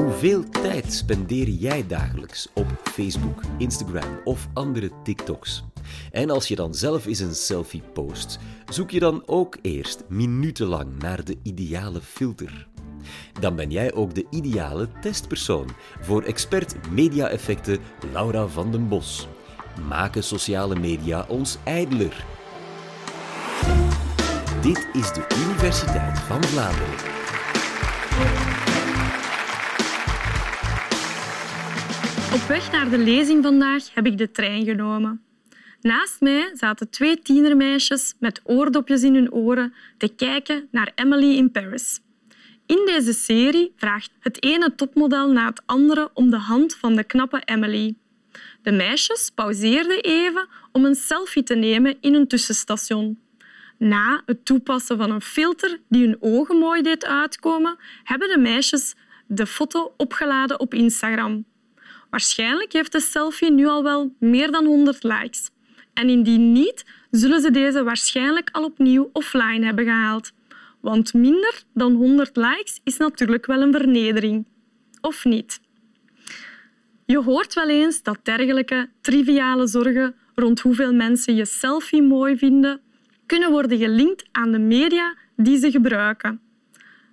Hoeveel tijd spendeer jij dagelijks op Facebook, Instagram of andere TikToks? En als je dan zelf eens een selfie post, zoek je dan ook eerst minutenlang naar de ideale filter. Dan ben jij ook de ideale testpersoon voor expert media-effecten Laura van den Bos. Maken sociale media ons ijdeler? Dit is de Universiteit van Vlaanderen. Op weg naar de lezing vandaag heb ik de trein genomen. Naast mij zaten twee tienermeisjes met oordopjes in hun oren te kijken naar Emily in Paris. In deze serie vraagt het ene topmodel na het andere om de hand van de knappe Emily. De meisjes pauzeerden even om een selfie te nemen in een tussenstation. Na het toepassen van een filter die hun ogen mooi deed uitkomen, hebben de meisjes de foto opgeladen op Instagram. Waarschijnlijk heeft de selfie nu al wel meer dan 100 likes. En indien niet, zullen ze deze waarschijnlijk al opnieuw offline hebben gehaald. Want minder dan 100 likes is natuurlijk wel een vernedering. Of niet? Je hoort wel eens dat dergelijke triviale zorgen rond hoeveel mensen je selfie mooi vinden, kunnen worden gelinkt aan de media die ze gebruiken.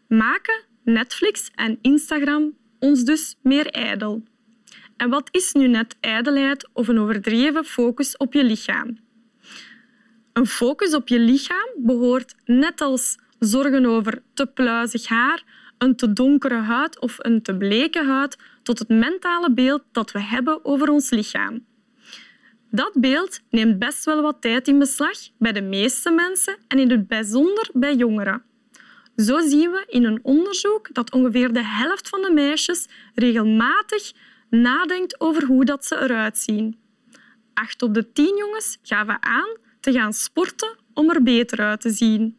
Maken Netflix en Instagram ons dus meer ijdel? En wat is nu net ijdelheid of een overdreven focus op je lichaam? Een focus op je lichaam behoort net als zorgen over te pluizig haar, een te donkere huid of een te bleke huid tot het mentale beeld dat we hebben over ons lichaam. Dat beeld neemt best wel wat tijd in beslag bij de meeste mensen en in het bijzonder bij jongeren. Zo zien we in een onderzoek dat ongeveer de helft van de meisjes regelmatig nadenkt over hoe dat ze eruit zien. Acht op de tien jongens gaven aan te gaan sporten om er beter uit te zien.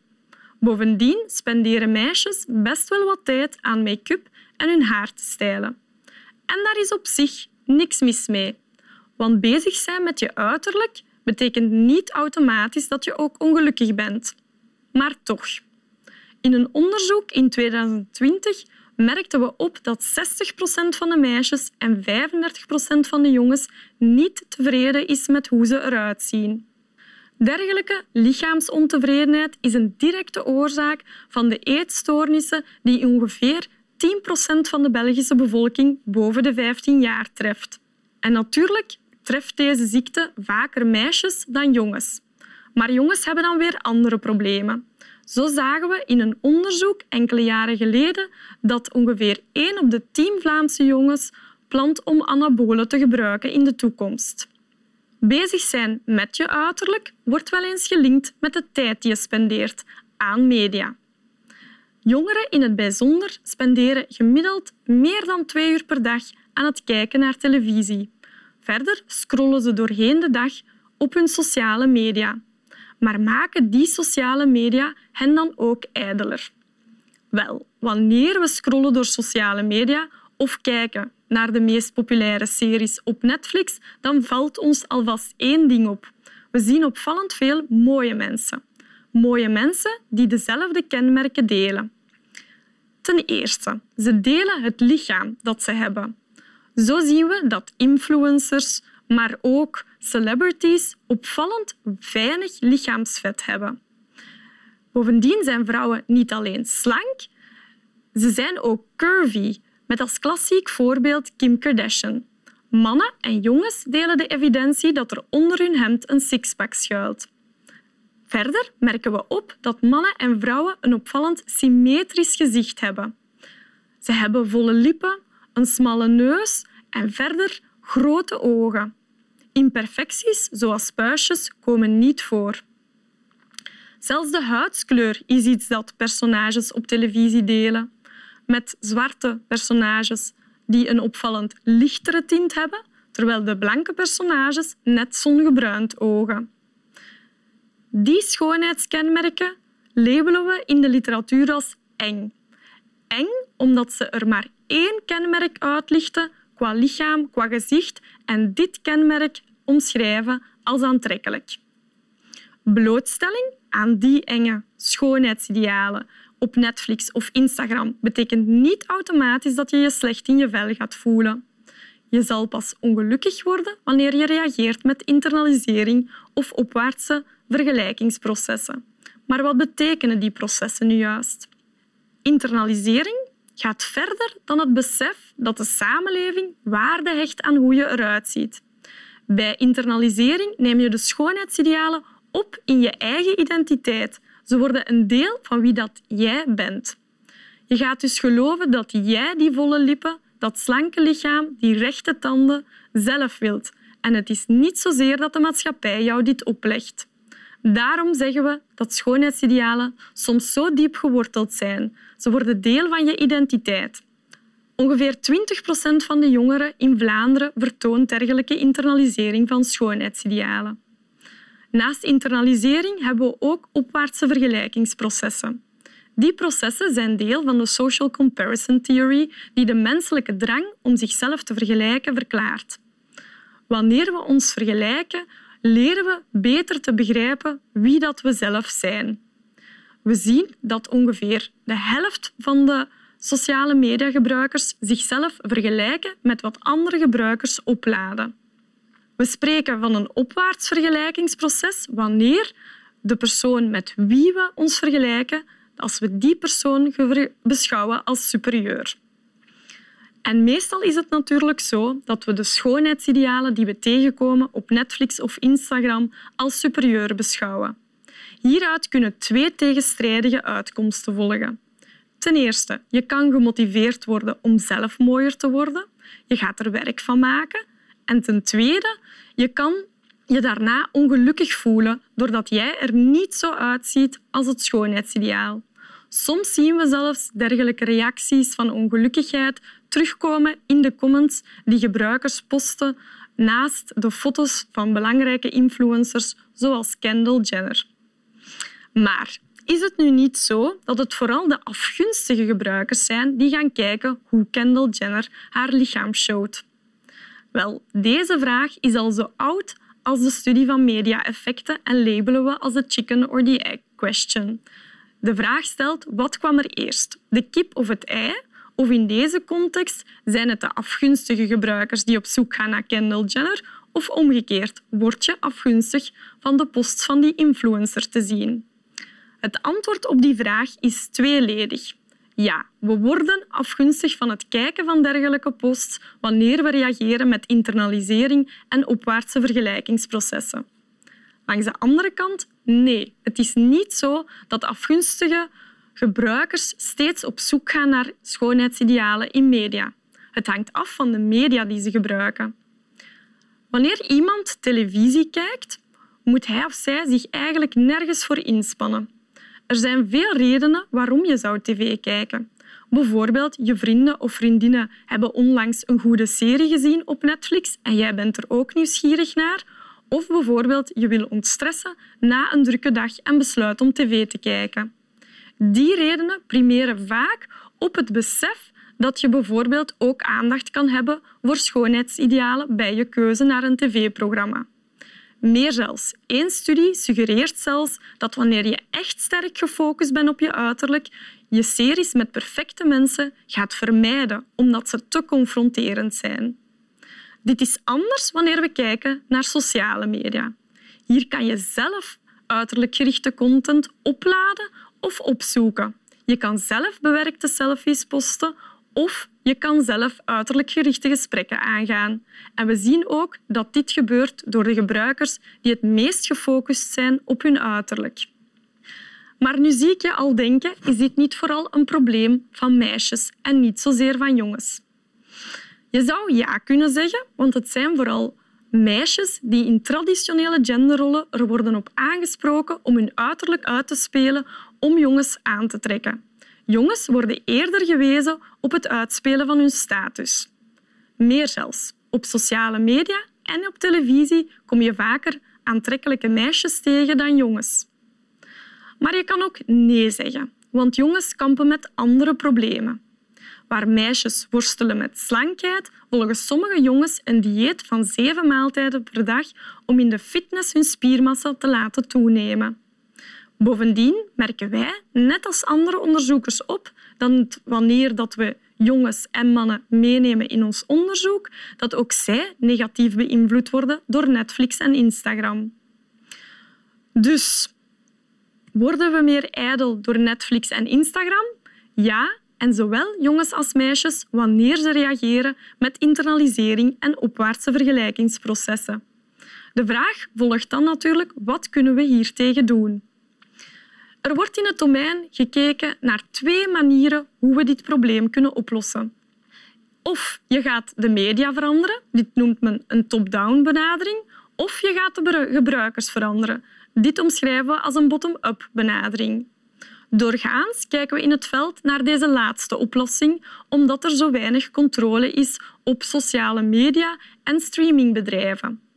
Bovendien spenderen meisjes best wel wat tijd aan make-up en hun haar te stijlen. En daar is op zich niks mis mee. Want bezig zijn met je uiterlijk betekent niet automatisch dat je ook ongelukkig bent. Maar toch. In een onderzoek in 2020 merkten we op dat 60% van de meisjes en 35% van de jongens niet tevreden is met hoe ze eruit zien. Dergelijke lichaamsontevredenheid is een directe oorzaak van de eetstoornissen die ongeveer 10% van de Belgische bevolking boven de 15 jaar treft. En natuurlijk treft deze ziekte vaker meisjes dan jongens. Maar jongens hebben dan weer andere problemen. Zo zagen we in een onderzoek enkele jaren geleden dat ongeveer 1 op de 10 Vlaamse jongens plant om anabolen te gebruiken in de toekomst. Bezig zijn met je uiterlijk wordt wel eens gelinkt met de tijd die je spendeert aan media. Jongeren in het bijzonder spenderen gemiddeld meer dan twee uur per dag aan het kijken naar televisie. Verder scrollen ze doorheen de dag op hun sociale media. Maar maken die sociale media hen dan ook ijdeler? Wel, wanneer we scrollen door sociale media of kijken naar de meest populaire series op Netflix, dan valt ons alvast één ding op. We zien opvallend veel mooie mensen. Mooie mensen die dezelfde kenmerken delen. Ten eerste, ze delen het lichaam dat ze hebben. Zo zien we dat influencers, maar ook celebrities opvallend weinig lichaamsvet hebben. Bovendien zijn vrouwen niet alleen slank, ze zijn ook curvy, met als klassiek voorbeeld Kim Kardashian. Mannen en jongens delen de evidentie dat er onder hun hemd een sixpack schuilt. Verder merken we op dat mannen en vrouwen een opvallend symmetrisch gezicht hebben. Ze hebben volle lippen, een smalle neus en verder grote ogen. Imperfecties, zoals puistjes, komen niet voor. Zelfs de huidskleur is iets dat personages op televisie delen. Met zwarte personages die een opvallend lichtere tint hebben, terwijl de blanke personages net zongebruind ogen. Die schoonheidskenmerken labelen we in de literatuur als eng. Eng omdat ze er maar één kenmerk uitlichten qua lichaam, qua gezicht en dit kenmerk omschrijven als aantrekkelijk. Blootstelling aan die enge schoonheidsidealen op Netflix of Instagram betekent niet automatisch dat je je slecht in je vel gaat voelen. Je zal pas ongelukkig worden wanneer je reageert met internalisering of opwaartse vergelijkingsprocessen. Maar wat betekenen die processen nu juist? Internalisering gaat verder dan het besef dat de samenleving waarde hecht aan hoe je eruit ziet. Bij internalisering neem je de schoonheidsidealen op in je eigen identiteit. Ze worden een deel van wie dat jij bent. Je gaat dus geloven dat jij die volle lippen, dat slanke lichaam, die rechte tanden zelf wilt. En het is niet zozeer dat de maatschappij jou dit oplegt. Daarom zeggen we dat schoonheidsidealen soms zo diep geworteld zijn. Ze worden deel van je identiteit. Ongeveer 20 procent van de jongeren in Vlaanderen vertoont dergelijke internalisering van schoonheidsidealen. Naast internalisering hebben we ook opwaartse vergelijkingsprocessen. Die processen zijn deel van de social comparison theory die de menselijke drang om zichzelf te vergelijken verklaart. Wanneer we ons vergelijken, leren we beter te begrijpen wie dat we zelf zijn. We zien dat ongeveer de helft van de sociale mediagebruikers zichzelf vergelijken met wat andere gebruikers opladen. We spreken van een opwaarts vergelijkingsproces wanneer de persoon met wie we ons vergelijken, als we die persoon beschouwen als superieur. En meestal is het natuurlijk zo dat we de schoonheidsidealen die we tegenkomen op Netflix of Instagram als superieur beschouwen. Hieruit kunnen twee tegenstrijdige uitkomsten volgen. Ten eerste, je kan gemotiveerd worden om zelf mooier te worden. Je gaat er werk van maken. En ten tweede, je kan je daarna ongelukkig voelen doordat jij er niet zo uitziet als het schoonheidsideaal. Soms zien we zelfs dergelijke reacties van ongelukkigheid terugkomen in de comments die gebruikers posten naast de foto's van belangrijke influencers zoals Kendall Jenner. Maar is het nu niet zo dat het vooral de afgunstige gebruikers zijn die gaan kijken hoe Kendall Jenner haar lichaam showt? Wel, deze vraag is al zo oud als de studie van media-effecten en labelen we als de chicken or the egg question. De vraag stelt wat kwam er eerst, de kip of het ei? Of in deze context zijn het de afgunstige gebruikers die op zoek gaan naar Kendall Jenner of omgekeerd, word je afgunstig van de post van die influencer te zien? Het antwoord op die vraag is tweeledig. Ja, we worden afgunstig van het kijken van dergelijke posts wanneer we reageren met internalisering en opwaartse vergelijkingsprocessen. Langs de andere kant, nee, het is niet zo dat afgunstige gebruikers steeds op zoek gaan naar schoonheidsidealen in media. Het hangt af van de media die ze gebruiken. Wanneer iemand televisie kijkt, moet hij of zij zich eigenlijk nergens voor inspannen. Er zijn veel redenen waarom je zou tv kijken. Bijvoorbeeld, je vrienden of vriendinnen hebben onlangs een goede serie gezien op Netflix en jij bent er ook nieuwsgierig naar. Of bijvoorbeeld, je wil ontstressen na een drukke dag en besluit om tv te kijken. Die redenen primeren vaak op het besef dat je bijvoorbeeld ook aandacht kan hebben voor schoonheidsidealen bij je keuze naar een tv-programma. Meer zelfs, één studie suggereert zelfs dat wanneer je echt sterk gefocust bent op je uiterlijk, je series met perfecte mensen gaat vermijden omdat ze te confronterend zijn. Dit is anders wanneer we kijken naar sociale media. Hier kan je zelf uiterlijk gerichte content opladen of opzoeken. Je kan zelf bewerkte selfies posten of je kan zelf uiterlijk gerichte gesprekken aangaan. En we zien ook dat dit gebeurt door de gebruikers die het meest gefocust zijn op hun uiterlijk. Maar nu zie ik je al denken, is dit niet vooral een probleem van meisjes en niet zozeer van jongens? Je zou ja kunnen zeggen, want het zijn vooral meisjes die in traditionele genderrollen er worden op aangesproken om hun uiterlijk uit te spelen om jongens aan te trekken. Jongens worden eerder gewezen op het uitspelen van hun status. Meer zelfs. Op sociale media en op televisie kom je vaker aantrekkelijke meisjes tegen dan jongens. Maar je kan ook nee zeggen, want jongens kampen met andere problemen. Waar meisjes worstelen met slankheid, volgen sommige jongens een dieet van zeven maaltijden per dag om in de fitness hun spiermassa te laten toenemen. Bovendien merken wij, net als andere onderzoekers, op dat wanneer dat we jongens en mannen meenemen in ons onderzoek, dat ook zij negatief beïnvloed worden door Netflix en Instagram. Dus worden we meer ijdel door Netflix en Instagram? Ja, en zowel jongens als meisjes wanneer ze reageren met internalisering en opwaartse vergelijkingsprocessen. De vraag volgt dan natuurlijk, wat kunnen we hiertegen doen? Er wordt in het domein gekeken naar twee manieren hoe we dit probleem kunnen oplossen. Of je gaat de media veranderen, dit noemt men een top-down benadering, of je gaat de gebruikers veranderen. Dit omschrijven we als een bottom-up benadering. Doorgaans kijken we in het veld naar deze laatste oplossing, omdat er zo weinig controle is op sociale media en streamingbedrijven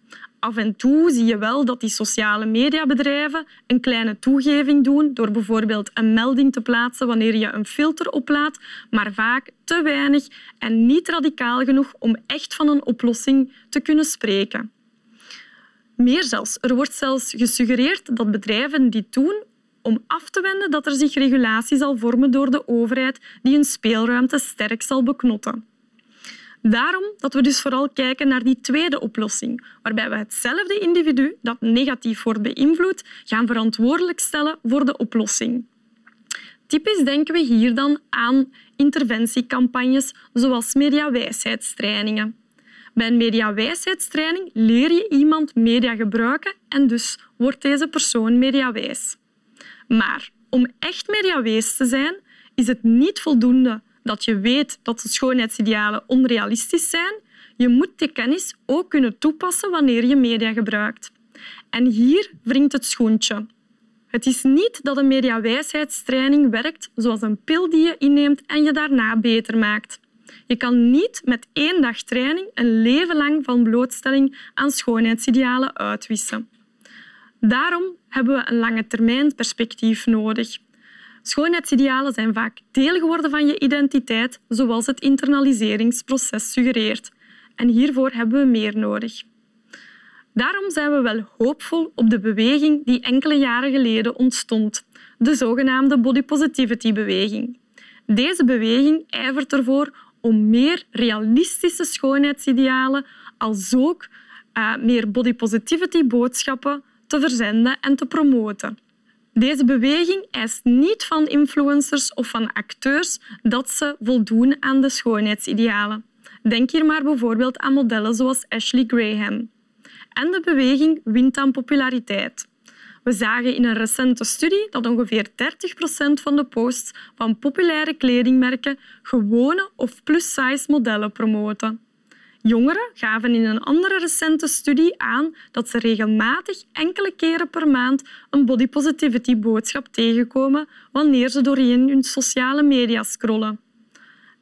af en toe zie je wel dat die sociale mediabedrijven een kleine toegeving doen door bijvoorbeeld een melding te plaatsen wanneer je een filter oplaadt, maar vaak te weinig en niet radicaal genoeg om echt van een oplossing te kunnen spreken. Meer zelfs, er wordt zelfs gesuggereerd dat bedrijven dit doen om af te wenden dat er zich regulatie zal vormen door de overheid die een speelruimte sterk zal beknotten. Daarom dat we dus vooral kijken naar die tweede oplossing, waarbij we hetzelfde individu dat negatief wordt beïnvloed gaan verantwoordelijk stellen voor de oplossing. Typisch denken we hier dan aan interventiecampagnes zoals mediawijsheidstrainingen. Bij een mediawijsheidstraining leer je iemand media gebruiken en dus wordt deze persoon mediawijs. Maar om echt mediawijs te zijn, is het niet voldoende dat je weet dat de schoonheidsidealen onrealistisch zijn. Je moet die kennis ook kunnen toepassen wanneer je media gebruikt. En hier wringt het schoentje. Het is niet dat een mediawijsheidstraining werkt zoals een pil die je inneemt en je daarna beter maakt. Je kan niet met één dag training een leven lang van blootstelling aan schoonheidsidealen uitwissen. Daarom hebben we een lange termijn perspectief nodig. Schoonheidsidealen zijn vaak deel geworden van je identiteit, zoals het internaliseringsproces suggereert. En hiervoor hebben we meer nodig. Daarom zijn we wel hoopvol op de beweging die enkele jaren geleden ontstond, de zogenaamde body positivity beweging. Deze beweging ijvert ervoor om meer realistische schoonheidsidealen als ook uh, meer body positivity boodschappen te verzenden en te promoten. Deze beweging eist niet van influencers of van acteurs dat ze voldoen aan de schoonheidsidealen. Denk hier maar bijvoorbeeld aan modellen zoals Ashley Graham. En de beweging wint aan populariteit. We zagen in een recente studie dat ongeveer 30 procent van de posts van populaire kledingmerken gewone of plus-size modellen promoten. Jongeren gaven in een andere recente studie aan dat ze regelmatig enkele keren per maand een body positivity boodschap tegenkomen wanneer ze doorheen hun sociale media scrollen.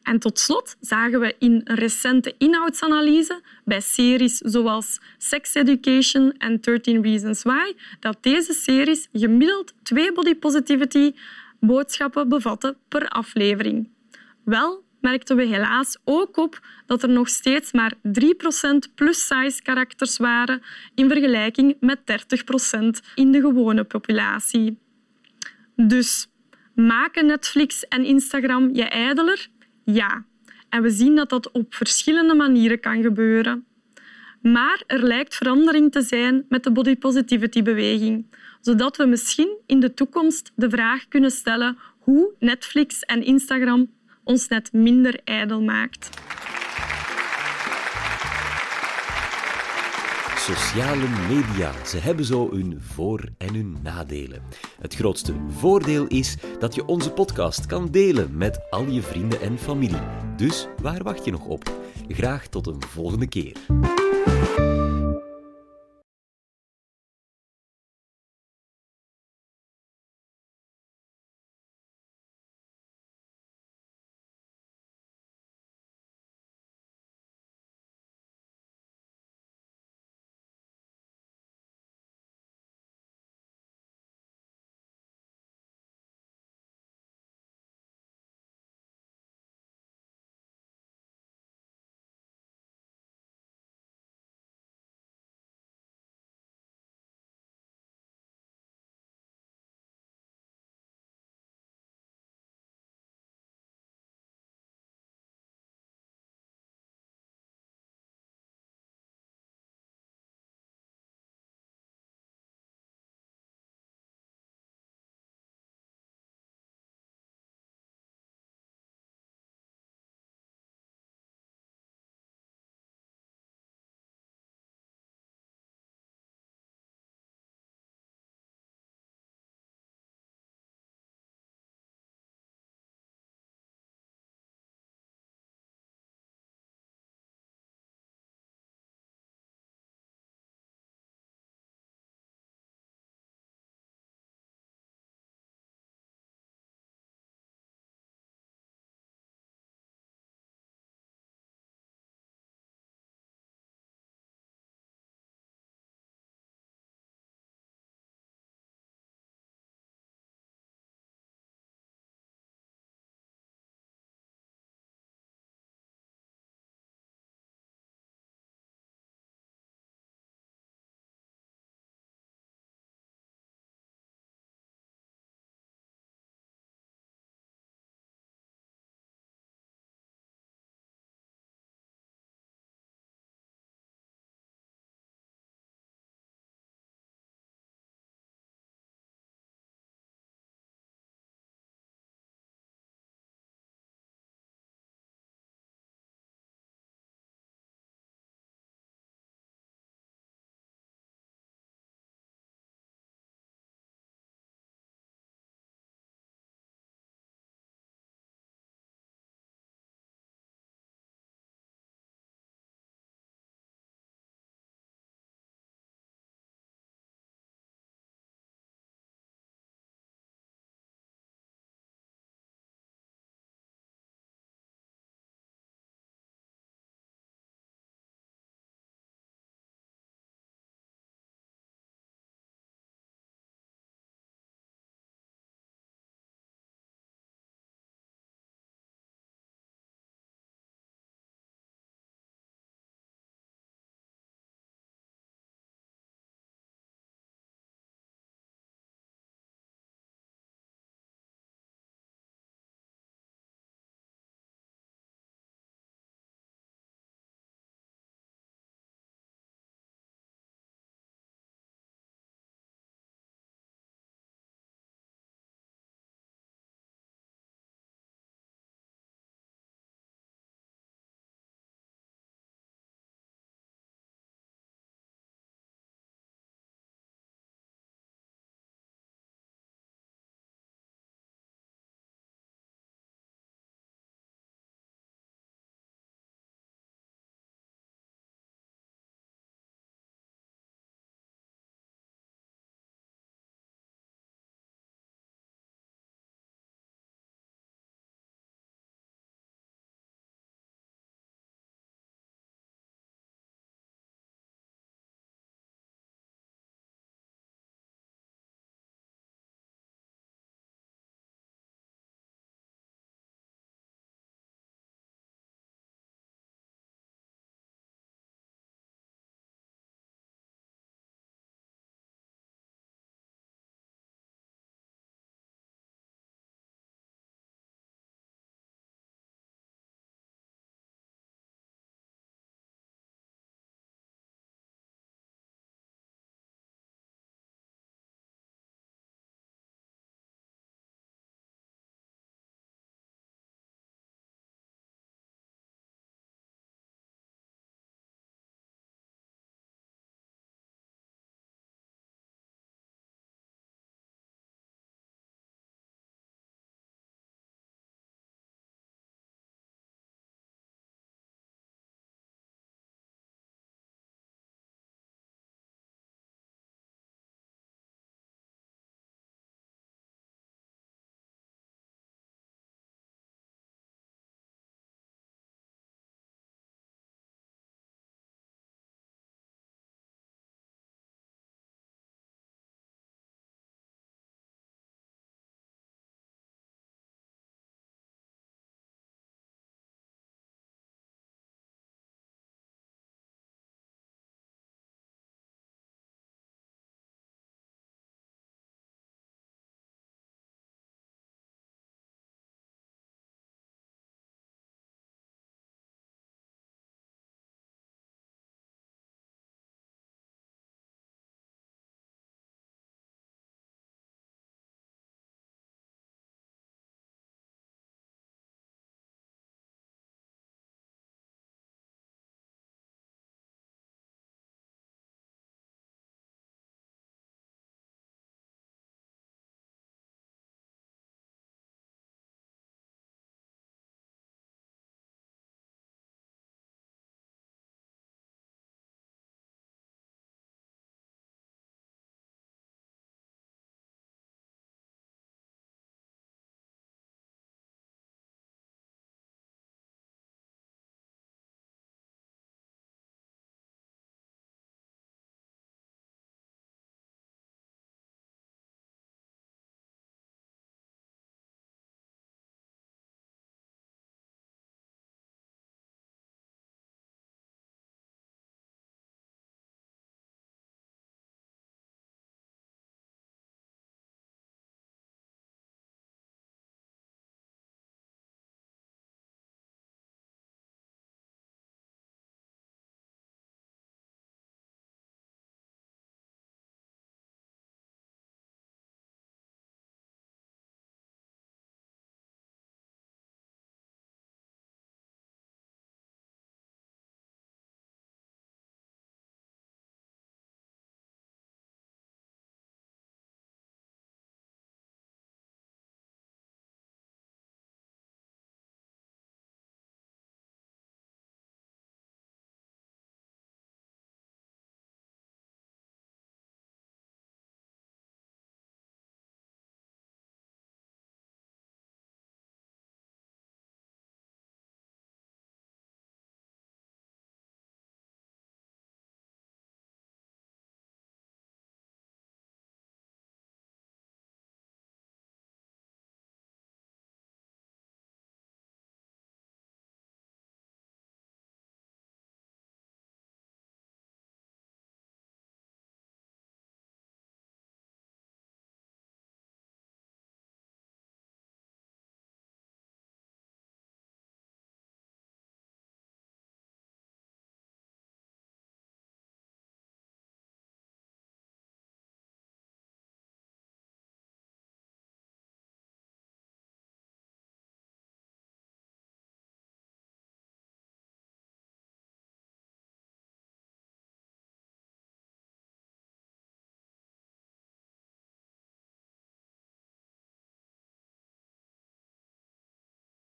En tot slot zagen we in een recente inhoudsanalyse bij series zoals Sex Education en 13 Reasons Why dat deze series gemiddeld twee body positivity boodschappen bevatten per aflevering. Wel merkten we helaas ook op dat er nog steeds maar 3% plus-size karakters waren in vergelijking met 30% in de gewone populatie. Dus maken Netflix en Instagram je ijdeler? Ja. En we zien dat dat op verschillende manieren kan gebeuren. Maar er lijkt verandering te zijn met de body positivity beweging, zodat we misschien in de toekomst de vraag kunnen stellen hoe Netflix en Instagram ons net minder ijdel maakt. Sociale media, ze hebben zo hun voor- en hun nadelen. Het grootste voordeel is dat je onze podcast kan delen met al je vrienden en familie. Dus waar wacht je nog op? Graag tot een volgende keer.